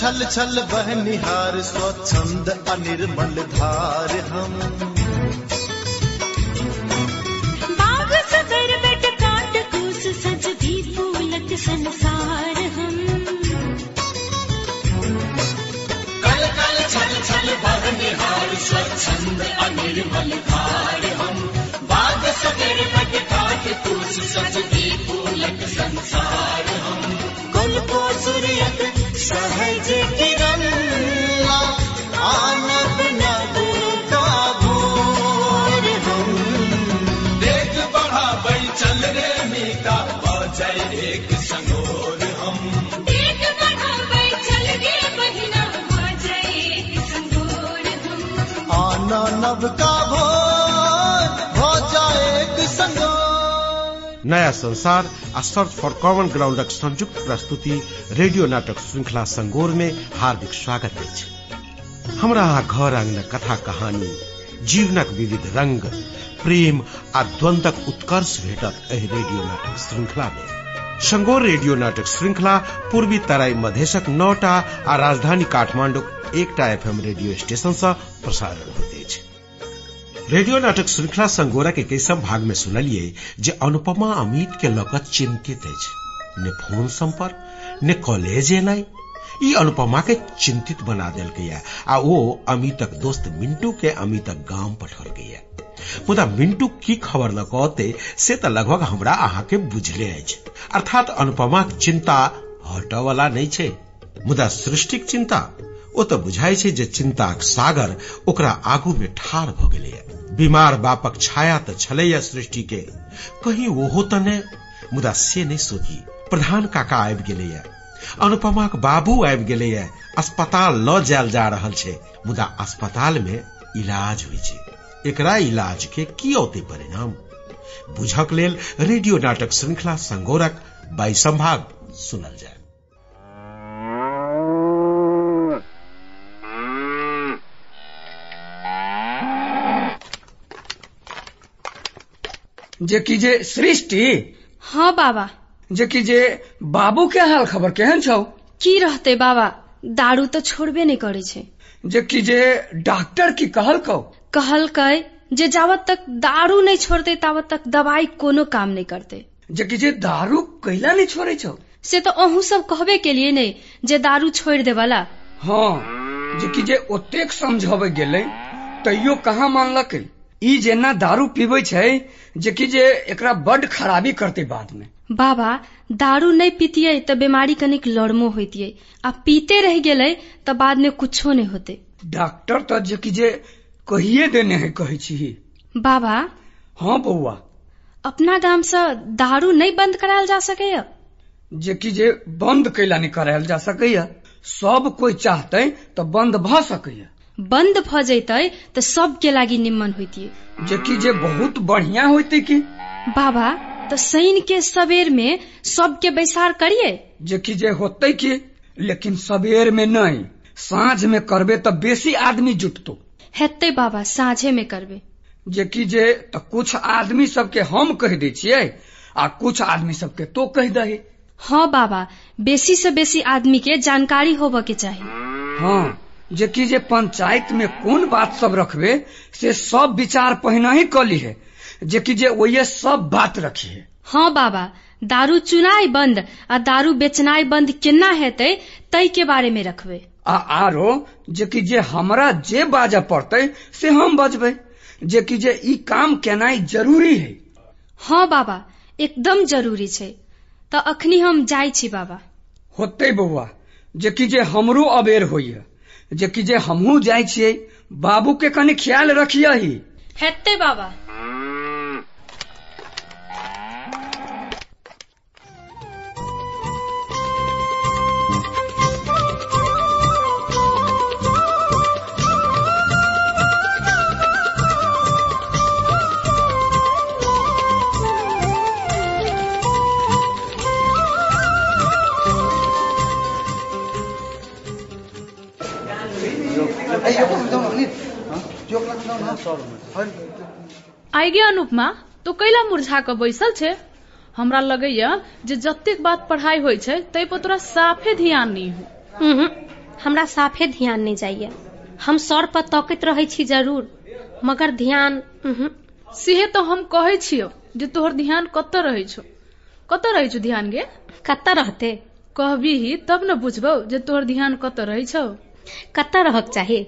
छल छल बह निहार स्वच्छंद अनिर्मल धार हम। बाग सगर बट काट कूस फूलक संसार हम। कल कल छल छल बह निहार स्वच्छंद अनिर्मल धार हम। बाग सगर बट काट तुलस सजदी फूलक संसार हम। कुल को सूर्यक सहज किरण आनब नब का भोर हम। देख बढ़ाबै चल रे मीता एक संगोर नयाँ संसार सर्च फर कमन ग्राउंडक संयुक्त प्रस्तुति, रेडियो नाटक श्रृंखला संगोर में हार्दिक स्वागत अछि। हमरा घर आँगन कथा कहानी, जीवनक विविध रंग, प्रेम आ द्वंद्वक उत्कर्ष भेटत एहि रेडियो नाटक श्रृंखला में। संगोर रेडियो नाटक श्रृंखला पूर्वी तराई मधेशक नौटा आ राजधानी काठमांडूक एकटा एफएम रेडियो स्टेशन से प्रसारण होइत अछि। रेडियो नाटक श्रृंखला संगोरा के कैसम भाग में सुनलिए जे अनुपमा अमित के लगत चिंतित अछि। ने फ़ोन संपर्क, ने कॉलेज एनाई अनुपमा के चिंतित बना देलकैया आ ओ अमितक दोस्त मिंटू के अमितक गाँव पठौलकैया मुदा मिंटू की खबर ल कहते से त लगभग हमरा अहा के बुझले अर्थात अनुपमाक चिंता हटऽ वाला नहि छै। मुदा सृष्टिक चिंता ओ तऽ बुझाइ छै जे चिंताक सागर ओकरा आगू में ठाढ़ भ गेलैया बीमार बापक छाया तऽ छलैया सृष्टि के कहीं ओहो तऽ ने, मुदा से नहीं सोची प्रधान काका आबि गेलैया अनुपमाक बाबू आबि गेलैया अस्पताल ल जायल जा रहल छै, मुदा अस्पताल में इलाज होइ छै। एकरा इलाज के की औते परिणाम? बुझक लेल रेडियो नाटक श्रृंखला संगोरक बाईसम भाग सुनल जाय। जे कि जे सृष्टि। हाँ बाबा। जे कि जे बाबू के हाल खबर केहन छौ? की रहते बाबा? दारू तो छोड़बे नहीं करे छै। जे कि जे डॉक्टर की कहल कौ? कहलकै जे जावत तक दारू नहीं छोड़ते तावत तक दवाई कोनो काम नहीं करते। जे कि जे दारू कैला नहीं छोड़े छौ? से तो अहू सब कहबे के लिए नहीं जे दारू छोड़ दे वाला हाँ जे कि जे ओतेक समझावे गेलै तैयो कहाँ मानलकै? ई जेना दारू पीबै छै जे कि जे एकरा बड खराबी करते बाद में बाबा दारू नहीं पीतिये तो बीमारी कनिक लड़मो होतिये आ पीते रह गेले तो बाद में कुछो नहीं होते। डॉक्टर तो जे कि जे कहिए देने है कहै छी। बाबा। हाँ बौआ। अपना गाम से दारू नहीं बंद करायल जा सके जे कि जे बंद कैला नहीं करायल जा सके सब कोई चाहते तो बंद भ सकैया बंद भ जैते तो सबके लागी निम्मन होतिये जे बहुत बढ़िया होते कि? बाबा तो शनि के सवेर में सबके बैसार करिए। जे कि जे होते कि? लेकिन सवेर में नहीं साँझ में करबे तो बेसी आदमी जुटतो। हेते बाबा साँझे में करबे। जे कि जे तो कुछ आदमी सबके हम कह दै छियै आ कुछ आदमी सबके तो कह दही। हाँ बाबा बेसी से बेसी आदमी के जानकारी होबे के चाहिए हाँ। जे कि जे पंचायत में कोन बात सब रखबे से सब विचार पहिना ही कली है। जे कि जे ओये सब बात रखी है। हाँ बाबा दारू चुनाई बंद आ दारू बेचनाई बंद केना हेतै तै के बारे में रखबे। आ आरो जे कि जे हमरा जे बाजऽ पड़तै से हम बजबै। जे कि जे ई काम केनाई ज़रूरी है। हाँ बाबा एकदम ज़रूरी छै। तऽ अखनी हम जाइ छी बाबा। होते बौआ जे कि जे हमरो अबेर होइए। जे कि जे हमहू जाय छियै बाबू के कने ख्याल रखिए ही हेते बाबा। आइगे अनुपमा तो कैला मुरझा के बैसल छै? हमरा लगैया जे जतेक बात पढ़ाई होइ छै तै पर तोरा साफे ध्यान नहीं हो। हमरा साफे ध्यान नहीं जाइए हम सर पर तकैत रहै छी ज़रूर मगर ध्यान सेहे तो हम कहै छियो जे तोहर ध्यान कतऽ रहै छौ? कतऽ रहै छौ ध्यान गे? कतऽ रहते? कहबिही तब न बुझबौ जे तोहर ध्यान कतऽ रहै छौ। कतऽ रहक चाही?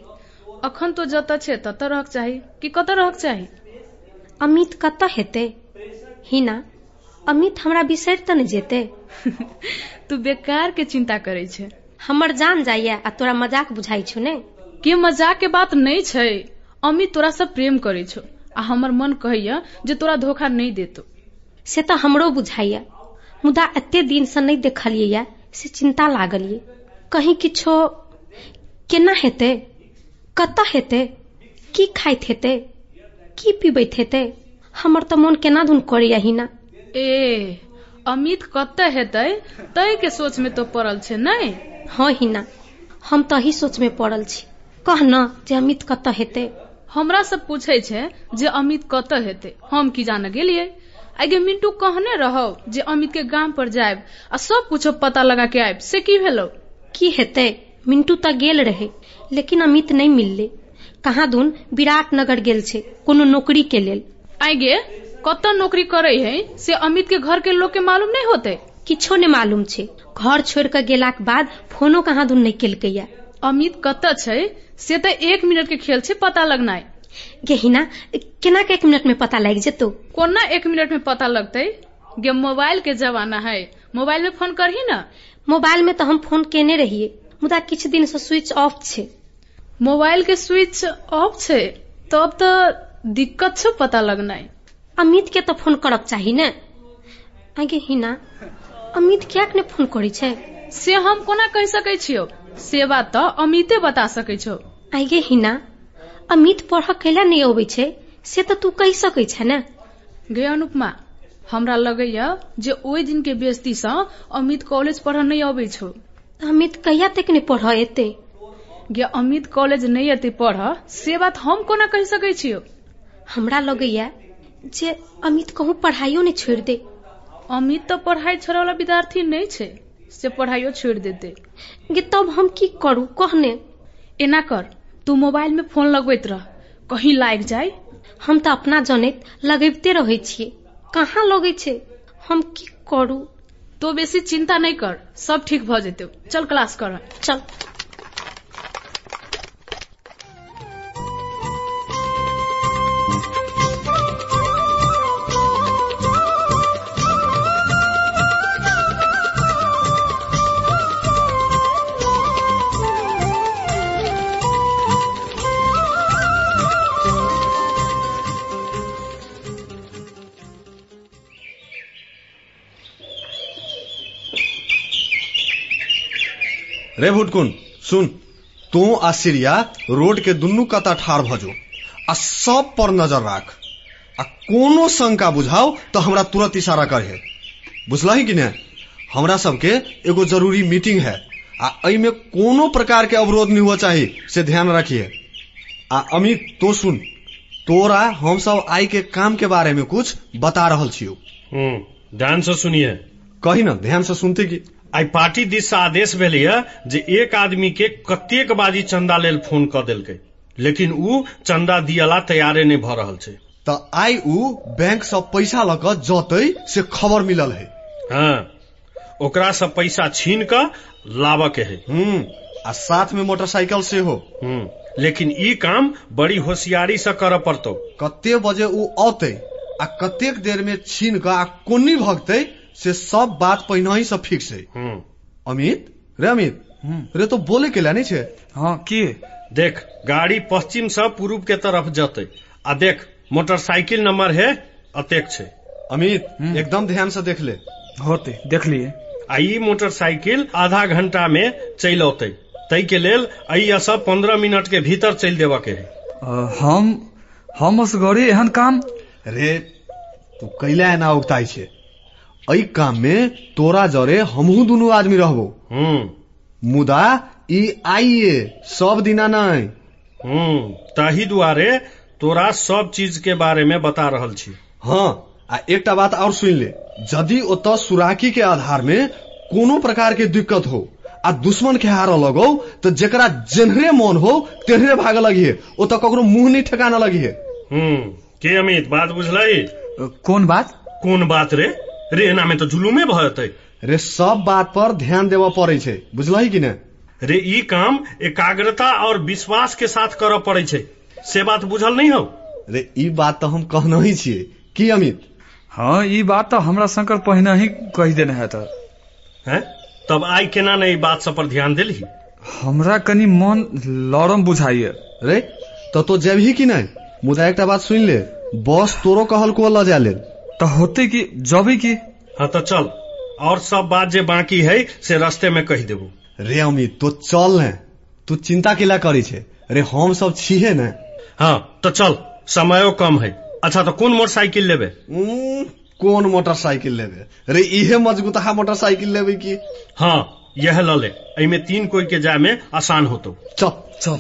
अखन तो जतऽ छे ततऽ रहक चाही। कि कतऽ रहक चाही? अमित कतऽ हेते? हिना अमित हमरा बिसरि तऽ नहि जेते। तू बेकार के चिंता करै छे। हमर जान जाइए आ तोरा मज़ाक बुझाइ छौ ने? के मज़ाक के बात नहीं छै। अमित तोरा से प्रेम करे छौ। आ हमर मन कहैया जे तोरा धोखा नहीं देतो। से तऽ हमरो बुझाइए मुदा एते दिन से नहि देखलियै से चिंता लागल ये कहीं किछो केना हेते? कतऽ हेते? की खाइत हेते? की पीबैत हेते? हमर तऽ मोन केना धुन करैया हिना? ए अमित कतऽ हेतै? तै के सोच में तो पड़ल छे नहीं हाँ हिना हम तही सोच में पड़ल छी। कह न जे अमित कतऽ हेते। हमरा सब पूछे छे जे अमित कतऽ हेतै। हम की जान गेलियै? आगे मिंटू कहने रहो जे अमित के गाँव पर जायब आ सब कुछो पता लगा के आयब। से की भेलो? की हेते? मिंटू तऽ गेल रहे लेकिन अमित नहीं मिलले। कहाँ दुन विराट नगर गेल छै कोनो नौकरी के लेल। आगे कत नौकरी करे है? से अमित के घर के लोग के मालूम नहीं होते? किछो ने मालूम छै। घर छोड़ कऽ गेलाक बाद फोनो कहाँ दुन नहीं केलकैया। अमित कत छै? से तऽ एक मिनट के खेल छै पता लगना गे हिना केना के एक मिनट में पता लागि जेतौ? कोना एक मिनट में पता लगते? गे मोबाइल के जमाना है। मोबाइल में फ़ोन करही न? मोबाइल में तऽ हम फ़ोन केने रहिए मुदा किछु दिन से स्विच ऑफ छै। मोबाइल के स्विच ऑफ छै तब तऽ दिक्कत छै पता लगनाइ। अमित के तऽ फोन करब चाही ने। आगे हिना अमित कियाक ने फोन करै छै? से हम कोना कहि सकै छियो? से बात तऽ अमिते बता सकै छौ। आगे हिना अमित पढ़ कैला नहीं अबै छै से तऽ तू कहि सकै छै ने। गे अनुपमा हमरा लगैया जे ओहि दिन के बेस्ती सँ अमित कॉलेज पढ़ नहीं अबै छौ। अमित कहिया तक ने पढ़ एते? गे अमित कॉलेज नहीं एते पढ़ से बात हम कोना कहि सकै छियो? हमरा लगैया जे अमित कहूँ पढ़ाइयो नहीं छोड़ दे। अमित तो पढ़ाई छोड़े वाला विद्यार्थी नहीं छे से पढ़ाइयो छोड़ देते। गे तब हम की करू कहने। एना कर तू मोबाइल में फ़ोन लगबैत रह कहीं लाग जाए हम तो अपना जनैत लगैबते रहै छियै। कहाँ लगै छै? हम की करू? तो बेसी चिंता नहीं कर सब ठीक भ जेतौ। चल क्लास कर। चल। रे भुटकुन सुन। तू आ सीरिया रोड के दुनू कता ठाड़ भजो आ सब पर नज़र राख। आ कोनो शंका बुझाओ तो हमरा तुरंत इशारा करे बुझलही कि ने? हमरा सबके एगो ज़रूरी मीटिंग है आ में कोनो प्रकार के अवरोध नहीं हुआ चाहिए से ध्यान रखिए। आ अमित तो सुन। तोरा हम सब आई के काम के बारे में कुछ बता रहल छियो। हम्म ध्यान से सुनिए। कही ना ध्यान से सुनते कि आइ पार्टी दिस से आदेश भेलैया जे एक आदमी के कतेक बाजी चंदा लेल फ़ोन क देलकै। लेकिन ऊ चंदा दियला तैयारे नहीं भ रहल छै। त आई ऊ बैंक से पैसा ल क जतै से खबर मिलल है। हाँ ओकरा से पैसा छीन क लाबऽ के है आ साथ में मोटरसाइकिल से हो लेकिन ई काम बड़ी होशियारी से करऽ पड़तौ। कते बजे ऊ औते आ कतेक देर में छीन क आ कोनी भगते से सब बात पहिने ही से फिक्स है हम्म। अमित? रे अमित? रे तो बोले के लिए नहीं छे। हाँ की देख गाड़ी पश्चिम से पूर्व के तरफ़ जतै। आ देख मोटरसाइकिल नंबर है अतेक छै। अमित एकदम ध्यान से देख ले। होते देख लिए। आ मोटरसाइकिल आधा घंटा में चल औते। तै के लेल अइ सब पंद्रह मिनट के भीतर चल देबऽ के है। हम हम असगरे एहन काम? रे तू कैला एना उगताई छे। एहि काम में तोरा जरे हमहू दुनू आदमी रहबो। हम्म। मुदा ई आइए सब दिना नहीं हम्म। ताही दुआरे तोरा सब चीज़ के बारे में बता रहल छी। हाँ आ एकटा बात और सुन ले। यदि ओतऽ सुराकी के आधार में कोनो प्रकार के दिक्कत हो आ दुश्मन के हार लगो तो जेकरा जेनहरे मन हो तेहरे भाग लगिए ओ तो ककरो मुँह नहीं ठेकाना लगिए हम्म। के अमित बात बुझलही? कौन बात? कोन बात रे? रे एना में तो जुलूमे भयतै रे सब बात पर ध्यान देव पड़े छै बुझलही कि ने? रे ई काम एकाग्रता और विश्वास के साथ करऽ पड़े छै। से बात बुझल नहीं हो? रे ई बात तो हम कहना ही छियै। की अमित? हाँ ई बात तो हमरा शंकर पहिने ही कही देने है तो हैं? तब आई केना नहीं बात सब पर ध्यान देलही? हमरा कनी मन लरम बुझाइए। रे तो तो जेबही कि नहीं मुदा एक बात सुन ले। बॉस तोरो कहल को ल जा ले तो होते कि जबी की? हाँ तो चल और सब बात जे बाकी है से रास्ते में कह देबू। रे अमित तो चल ने। तू चिंता केला करी छे। रे हम सब छिहे ने? हाँ तो चल समयो कम है। अच्छा तो कौन मोटरसाइकिल लेबे? कोन मोटरसाइकिल लेबे? रे इहे मजबूता मोटरसाइकिल लेबे की? हाँ यह ल ले एमे तीन कोई के जाय में आसान होतो। चल चल।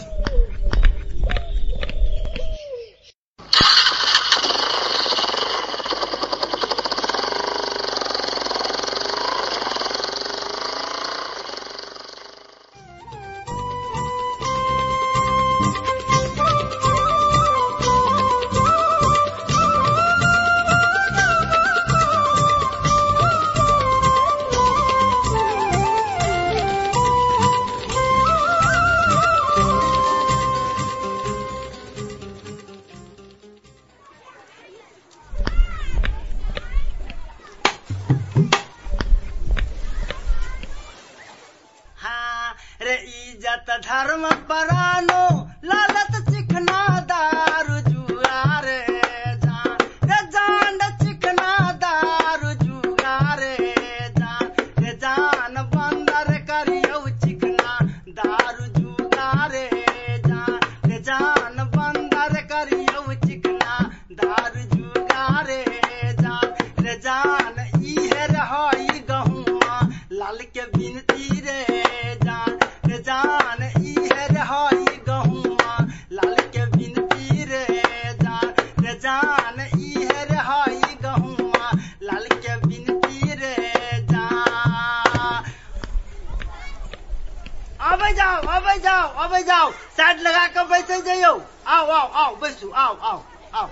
अबे जाओ अबे जाओ अबे जाओ। साइड लगा के बैठे जाइयो। आओ आओ आओ बैसू आओ आओ आओ।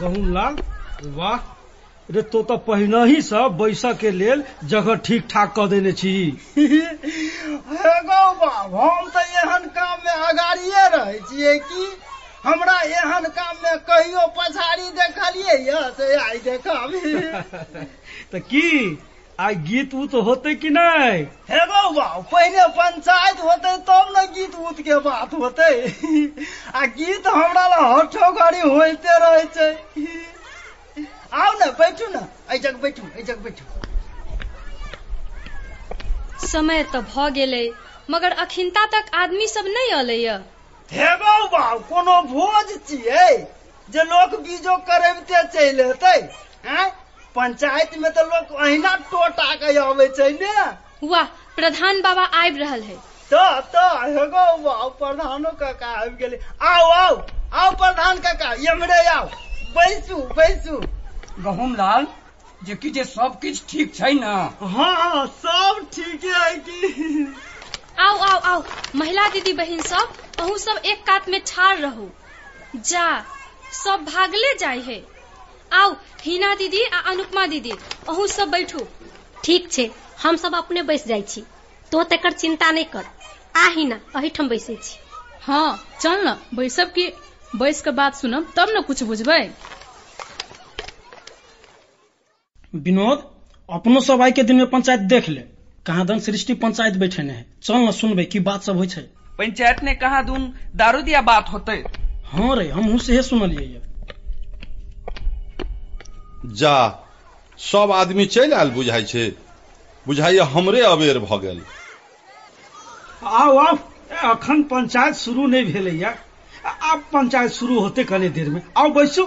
गहुमलाल वाह। रे तो तो पहिने ही सब बैसक के लेल जगह ठीक ठाक कऽ देने छी। हे गौ बाब हम तऽ एहन काम में अगाड़िए रहे छियै कि हमरा एहन काम में कहियो पछाड़ी देखलियै यऽ से आइ देखब। तऽ की? आइ गीत उत होते कि नहि? हे बाब पहिने पंचायत होते तब न गीत उत के बात होते। आ गीत हमरा लग हठो घड़ी होते रहे छै। आओ न बैठू न। एहि जग बैठू एहि जग बैठू। समय तो भऽ गेलै मगर अखिनता तक आदमी सब नहि अयलैया हे बाब कोनो भोज छियै? जे लोक बीजो करबिते चलि एतै हैं पंचायत में तो लोग अहिना टोटा के अबै छै ने। वाह प्रधान बाबा आबि रहल है। तऽ तऽ हे गौ बाब प्रधानो काका आबि गेलै। आओ आओ आओ प्रधान काका एम्हरे आओ बैसू बैसू। गहुम लाल जे कि जे सब किछ ठीक छै न। हाँ सब ठीके है कि। आओ आओ आओ महिला दीदी बहिन सब अहूँ सब एक कात में ठाड़ रहू। जा सब भागले जाय है। आओ हिना दीदी आ अनुपमा दीदी अहूँ सब बैठू। ठीक छै हम सब अपने बैस जाइ छी। तो तेकर चिंता नहि कर। आही ना अहिठाम बैसे छी। हाँ चल न बैसब की बैस के बात सुनब तब न कुछ बुझबै। विनोद अपनो सब आइ के दिन में पंचायत देख ले। कहाँ दन सृष्टि पंचायत बैठे है। चल न सुनबे की बात सब होइ छै। पंचायत ने कहा दून दारू दिया बात होते। हाँ रे हमहू सेहे सुनलियै ये जा। सब आदमी चलि आयल बुझाइ छै। बुझाइया हमरे अबेर भऽ गेल। आओ आओ ए, अखन पंचायत शुरू नहि भेलैया आब पंचायत शुरू होते कने देर में आओ बैसू।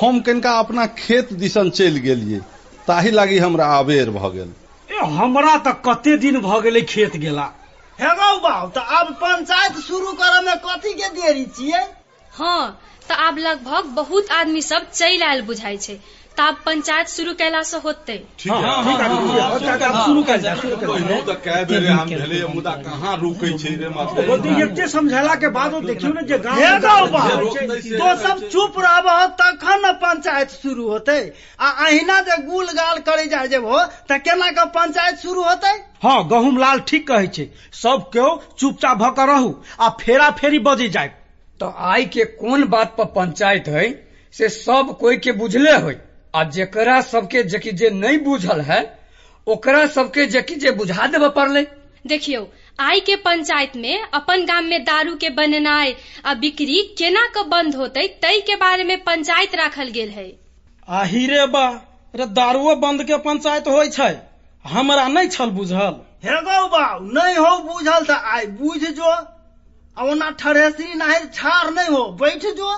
हम कनिका अपना खेत दिसन चलि गेलियै ताहि लागी हमरा अबेर भऽ गेल। ए हमरा तऽ कते दिन भऽ गेलै खेत गेला। हे गौ बाब तऽ आब पंचायत शुरू करऽ में कथी के देरी छियै? हाँ तऽ आब लगभग बहुत आदमी सब चलि आयल बुझाइ छै। ताब पंचायत शुरू कैला से होते कयल कयल तऽ मुदा कहाँ रुकै छै एते समझेला के बादो देखियो ने जे जे। तो सब चुप रहबह तखन न पंचायत शुरू होते। आ अहिना जे गुल गाल करे जाय जेबहो त केना के पंचायत शुरू होते? हाँ गहुम लाल ठीक कहै छै। सब केओ चुपचाप भऽ कऽ रहू आ फेरा फेरी बजे जाय तो आइ के कोन बात पर पंचायत है से सब कोई के बुझले होय आ जेकरा सबके जेकि जे नहीं बुझल है ओकरा सबके जेकि जे बुझा देबे पड़ले। देखियो आइ के पंचायत में अपन गाम में दारू के बनेनाय आ बिक्री केना के बंद होते तई के बारे में पंचायत राखल गेल है। आही रे बा रे दारुओ बंद के पंचायत होइ छै। हमरा नहि छल बुझल। हे गौ बाबू नहीं हो बुझल त बुझ जो आ ओना ठरेसरी नाहिर छाड़ नहीं हो। बैठ जो।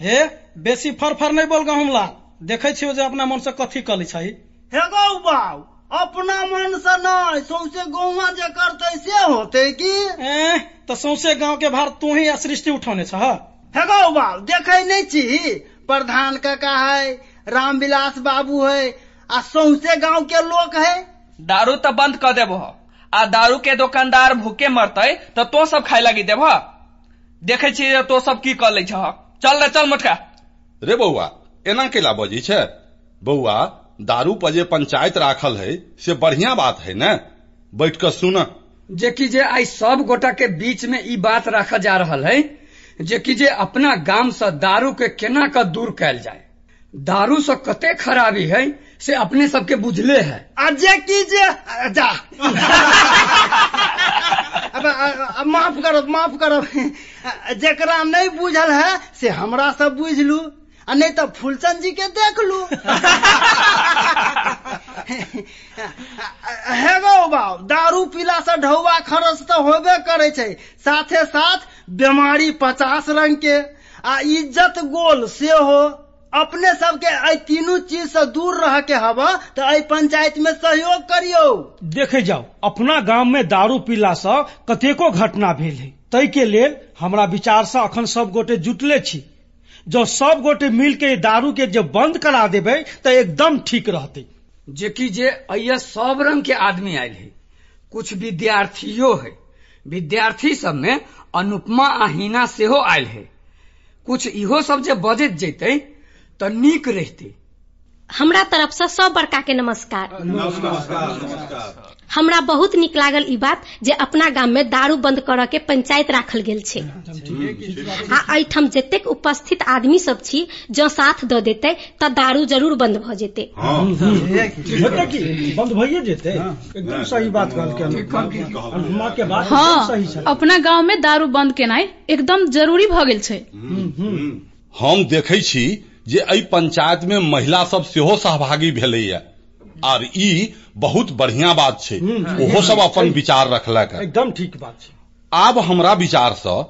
हे बेसी फर फर नहीं बोल गहुम लाल देखै छियौ जे अपना मन से कथी कलै छै। हे गौ बाबू अपना मन से नहीं सौसे गौवा जे करते से होते की? एह तऽ सौंसे गाँव के भार तू ही सृष्टि उठौने छ हे? गौ बाबू देखे नहीं छी। प्रधान काका है रामविलास बाबू है आ सौसे गाँव के लोग है। दारू तो बंद कर देबो आ दारू के दुकानदार भूखे मरते तो तो सब खाए लगी देबो देखे छियै तो सब की कर लै छ चल रे चल मोटका। रे बौआ एना केला बजी छै? बौआ दारू पर जे पंचायत राखल है से बढ़िया बात है ने? बैठ कर सुन। जेकि जे आइ सब गोटा के बीच में ई बात रखा जा रहा है जेकि जे अपना गाम से दारू के केना के दूर कैल जाए दारू से कते खराबी है से अपने सबके बुझले है। आ जे। की जे अब, माफ़ करब माफ़ करब आ, जेकरा नहीं बुझल है से हमरा से बुझ लू आ नहीं तो फूलचंद जी के देख लू हे गौ बाब दारू पीला से ढौआ खरस तो होबे करे छै। साथे साथ बीमारी पचास रंग के। आ इज़्ज़त गोल से हो अपने सबके एहि तीनू चीज़ से दूर रह के हवा तो एहि पंचायत में सहयोग करियो। देखे जाओ अपना गाम में दारू पीला से कतेको घटना भेल है। तै के लेल हमारा विचार से अखन सब गोटे जुटले छी। जो सब गोटे मिल के दारू के जब बंद करा देबै तो एकदम ठीक रहते। जेकि जे अय्या सब रंग के आदमी आयल है। कुछ विद्यार्थियों है। विद्यार्थी सब में अनुपमा आ हिना सेहो आयल है। कुछ इहो सब जे बजैत जैते तऽ नीक रहिते। हमरा तरफ़ से सब बड़का के नमस्कार। हमरा बहुत निक लागल ई बात जे अपना गाम में दारू बंद करऽ के पंचायत राखल गेल छै। आ एहिठाम जतेक उपस्थित आदमी सब छी जँ साथ दऽ देतै तऽ दारू ज़रूर बंद भऽ जेतै। बंद भइए जेतै एकदम सही बात कहलकै अनुपमा के बात हाँ। सही छै अपना गाँव में दारू बंद केनाइ एकदम ज़रूरी भऽ गेल छै। हम देखै छी जे एहि पंचायत में महिला सब सेहो सहभागी भेलैया आर ई बहुत बढ़िया बात छै। ओहो सब अपन विचार रखलक। है एकदम ठीक बात छै। आब हमरा विचार से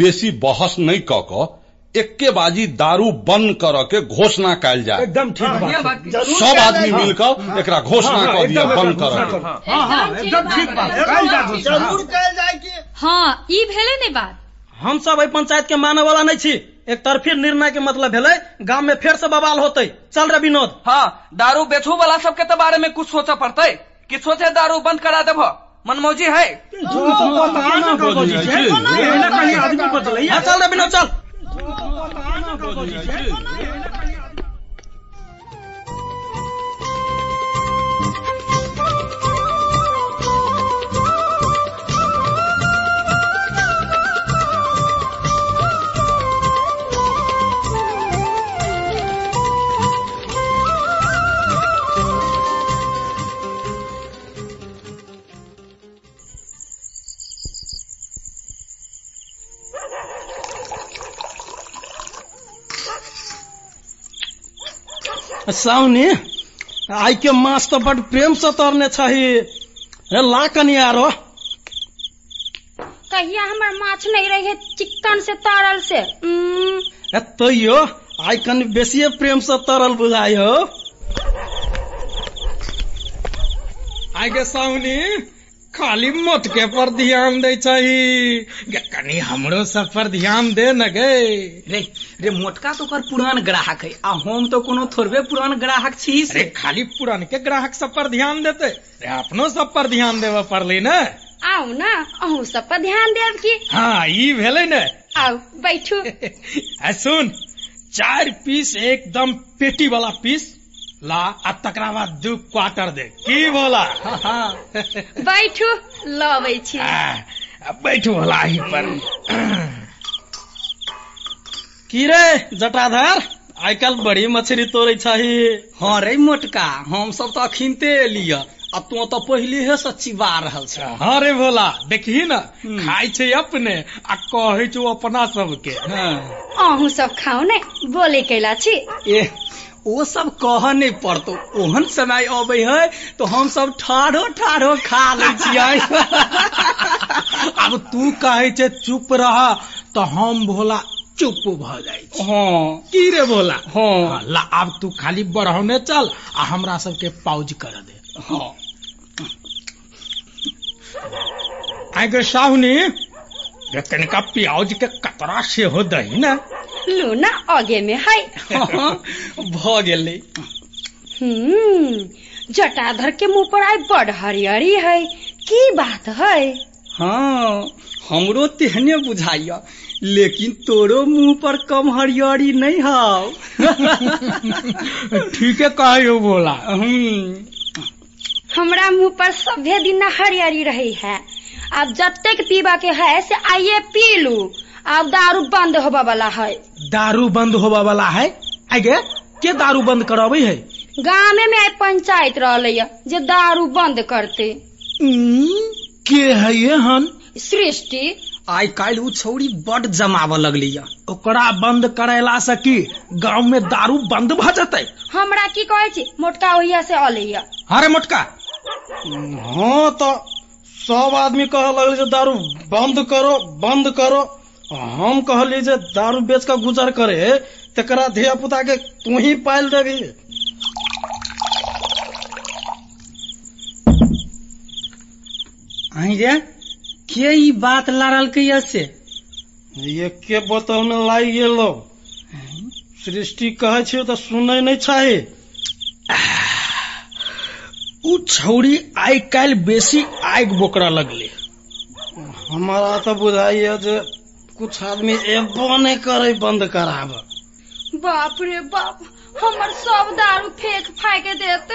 बेसी बहस नहीं क क एक्के बाजी दारू बंद करऽ के घोषणा कयल जाय। एकदम ठीक बात सब आदमी मिलकर एकरा घोषणा कऽ दिया बंद करऽ। हाँ हाँ एकदम ठीक बात कयल। ज़रूर कल जाए की हाँ ई भेले ने बात। हम सब एहि पंचायत के माने वाला नहीं छी। एक तरफी निर्णय के मतलब है गाँव में फिर से बवाल होते। चल रे विनोद। हाँ दारू बेचू वाला सबके तो बारे में कुछ सोचा पड़ते। कि सोचे दारू बंद करा देव मनमोजी है। हाँ, चल रे विनोद चल। साउनी आइ के माछ तो बड प्रेम से तरने छही हे ला कनी रो कहिया हमर माछ नहीं रहे चिकन से तरल से? ए तैयो आइ कनी बेसिए प्रेम से तरल बुझाइ हो आइ के साउनी। खाली मोटके पर ध्यान दे गे, कनी हमरो सब पर ध्यान दे न गे। रे रे मोटका तो कर पुरान ग्राहक है आ हम तो कोनो थोड़बे पुरान ग्राहक छी से। खाली पुरान के ग्राहक सब पर ध्यान देते। रे अपनो सब पर ध्यान देवे पड़ली न। आउ न अहूँ सब पर ध्यान देब की? हाँ ई भेलै न। आउ बैठू। आ सुन चार पीस एकदम पेटी वाला पीस ला आ तकरा दू क्वार्टर दे। की बोला? बैठू लबै छी। बैठू होला ही पर। की रे जटाधर? आइ काल्हि बड़ी मछली तोड़े छही। हाँ रे मोटका हम सब तो अखिनते एलिया आ तू तो पहले है सच्ची बार रहल छ। हाँ रे भोला देखी न खाइ छै अपने आ कहै छौ अपना सबके। अहूँ सब खाऊ ने बोले कैला छी। ओ सब कह नहीं पड़तो। ओहन समय अबे है तो हम सब ठाढ़ो ठाढ़ो खा ले अब तू कहै छै चुप रह तो हम भोला चुप भ हाँ। की रे भोला? हाँ। ला आब तू खाली बढ़ौने चल आ हमरा सबके पाउज कर दे। हाँ। आगे साहुनी गे कनिका प्याज के कतरा से हो दही न? लू न आगे में है भ गेलै। हम्म जटाधर के मुँह पर आई बड़ हरियरी है। की बात है? हाँ हमरो तेहने बुझाइया लेकिन तोरो मुँह पर कम हरियरी नहीं हाउ। ठीक है कहो बोला हमरा मुँह पर सभे दिन हरियरी रही है। अब जतेक पीबा के है से आइए पी लू। अब दारू बंद होबा वाला है। दारू बंद होबा वाला है? आगे के दारू बंद कराबे है? गाँव में आई पंचायत रहले जे दारू बंद करते। के है ये हन? सृष्टि। आइ काल्हि उ छौरी बड जमाव लगली ओकरा बंद करेला से की गाँव में दारू बंद भ जते? हमरा की कहे छी मोटका ओहिया से अले अरे मोटका। हाँ तो सब आदमी कह लगल जे दारू बंद करो बंद करो। हम कहली जे दारू बेच के गुजर करे तकरा धिया पुता के तू ही पाल देबी आई रे के ई बात लड़ल के से? ये के बतौने लाई गेलो। सृष्टि कहे छै तो सुनै नहीं चाहे। उ छौरी आइ काल्हि बेसी आगि बोकरा लगले। हमारा तो बुझाइए जे कुछ आदमी एबो नहीं करे बंद कराब बाप रे बाप हमर सब दारू फेंक फाक देते।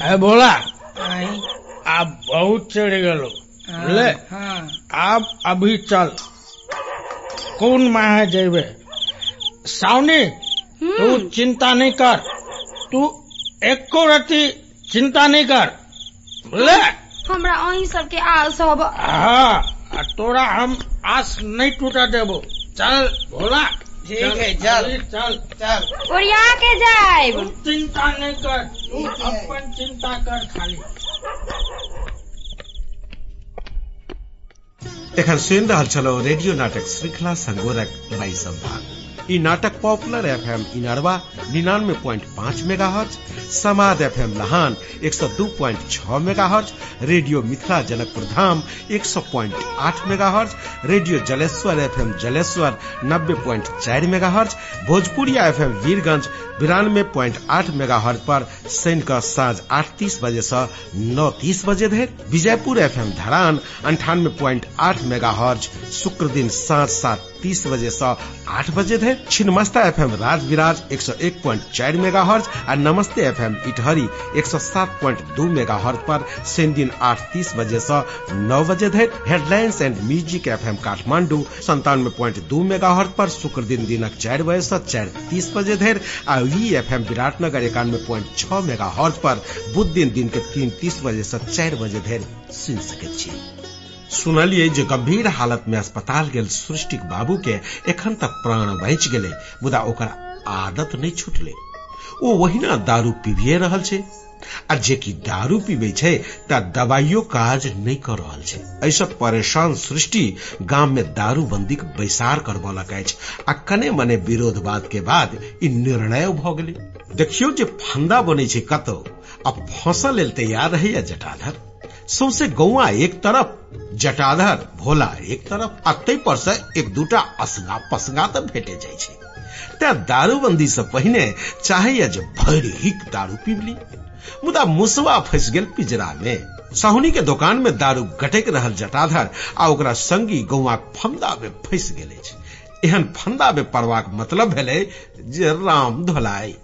है बोला आप बहुत चढ़ गलो ले आप अभी चल। कौन माह जेबे सावनी तू चिंता नहीं कर। तू एको रति चिंता नहीं कर। ले हमरा अही सबके आस हब हाँ आ तोरा हम आस नहीं टूटा देबो। चल भोला। ठीक है चल चल। चल। ओरिया के जाए चिंता नहीं कर। तू अपन चिंता कर खाली। एखन सुनि रहल छलौ रेडियो नाटक श्रृंखला संगोरक बाईसम भाग ई नाटक पॉपुलर एफएम इनरवा, निन्यानवे प्वाइंट पाँच मेगा हर्ज समाद एफएम लहान, एक सौ दू प्वाइंट छह mega hertz radio Mithila Janakpur Dham, एक सौ प्वाइंट आठ mega hertz radio Jaleshwar FM Jaleshwar, नब्बे प्वाइंट चार megahertz Bhojpuriya FM Birgunj, बिरानवे प्वाइंट आठ मेगा हर्ज पर शनि का साँझ आठ तीस बजे से नौ तीस बजे धरि विजयपुर एफएम धरान, अंठानवे प्वाइंट आठ मेगा हर्ज शुक्र दिन साँझ सात तीस बजे से आठ बजे धरि छिन्नमस्ता एफएम राज विराज एक सौ एक प्वाइंट चार मेगा हर्ज आ नमस्ते एफएम इटहरी एक सौ सात प्वाइंट दू मेगा हर्ज पर शनि दिन आठ तीस बजे से नौ बजे धरि headlines and music F M Kathmandu संतानवे प्वाइंट दू मेगा हर्ज पर शुक्र दिन दिनक चारि बजे से चारि तीस बजे धरि आ वी एफएम विराटनगर एकानवे प्वाइंट छह मेगा हर्ज पर बुध दिन दिन के तीन तीस बजे से चारि बजे धरि सुनि सकैत सुनलियै जे गंभीर हालत में अस्पताल गेल सृष्टिक बाबू के एखन तक प्राण बचि गेलै, मुदा ओकर आदत नहीं छुटले। ओ वहिना दारू पीबिए रहल छै, आ जे कि दारू पीबे छै, त दवाइयो काज नहि कर रहल छै। ऐसा परेशान सृष्टि गाम में दारू बंदी के बैसार करबलक अछि, आ कने मने विरोधवाद के बाद ई निर्णय भ गेलै। देखियौ जे फंदा बनै छै कतौ, आ फ़सल लेल तैयार रहैया जटाधर। सौसे गौआ एक तरफ़, जटाधर भोला एक तरफ़ आ तै पर से एक दूटा असगा पसगा तऽ भेटे जाइ छै। तें दारूबंदी से पहिने चाहैया जे भरि दारू पीबली मुदा मुसवा फंसि गेल पिंजरा में। साहुनी के दुकान में दारू गटक रहल जटाधर, आ ओकरा संगी गौआक फंदा में फंसि गेल एहन फंदा में पड़बाक मतलब भेलै जे राम धोलाई।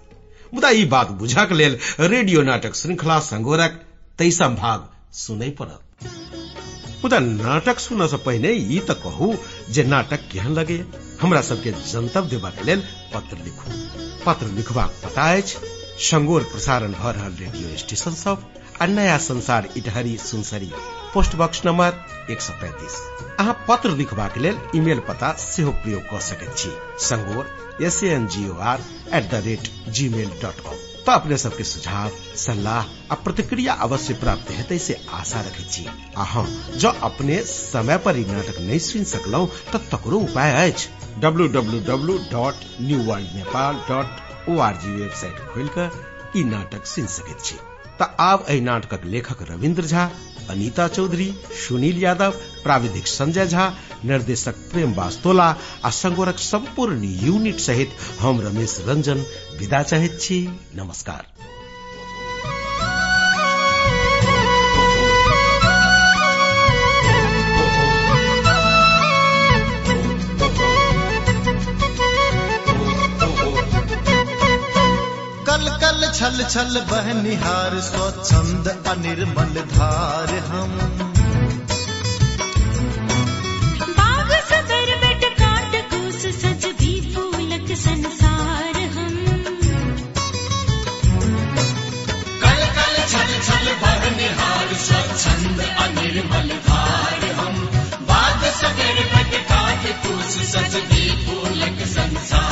मुदा ई बात बुझक लेल रेडियो नाटक श्रृंखला संगोरक तेईसम भाग सुनै पड़त मुदा नाटक सुनऽ से पहिने ई तऽ कहू जे नाटक केहन लगे। हमरा सबके जनतब देबाक लेल पत्र लिखू। पत्र लिखबाक पता अछि संगोर प्रसारण भऽ रहल रेडियो स्टेशन सब आ नया संसार Itahari Sunsari post box number एक सौ पैंतीस। अहाँ पत्र लिखबाक लेल ईमेल पता सेहो प्रयोग कऽ सकैत छी। Sangor S N G O R at the rate Gmail dot com तऽ अपने सबके सुझाव, सलाह और प्रतिक्रिया अवश्य प्राप्त हेतु से आशा रखे जो। अपने समय पर ई नाटक नहीं सुन सकलहुं तो तकरो उपाय अछि W W W dot new world Nepal dot O R G. Website खोल कर ई नाटक सुनि सकैत आब एहि लेखक रविन्द्र झा अनीता चौधरी, सुनील यादव, प्राविधिक संजय झा, निर्देशक प्रेम बास्तोला आ संगोरक संपूर्ण यूनिट सहित हम रमेश रंजन विदा चाहैत छी। नमस्कार। छल छल बहनिहार स्वच्छंद अनिर्मल धार हम। बाग सदर बेट काट कूस सज भी फूलक संसार हम। कल कल छल छल बहनिहार स्वच्छंद अनिर्मल धार हम। बाग सगर बट काट कूस फूलक संसार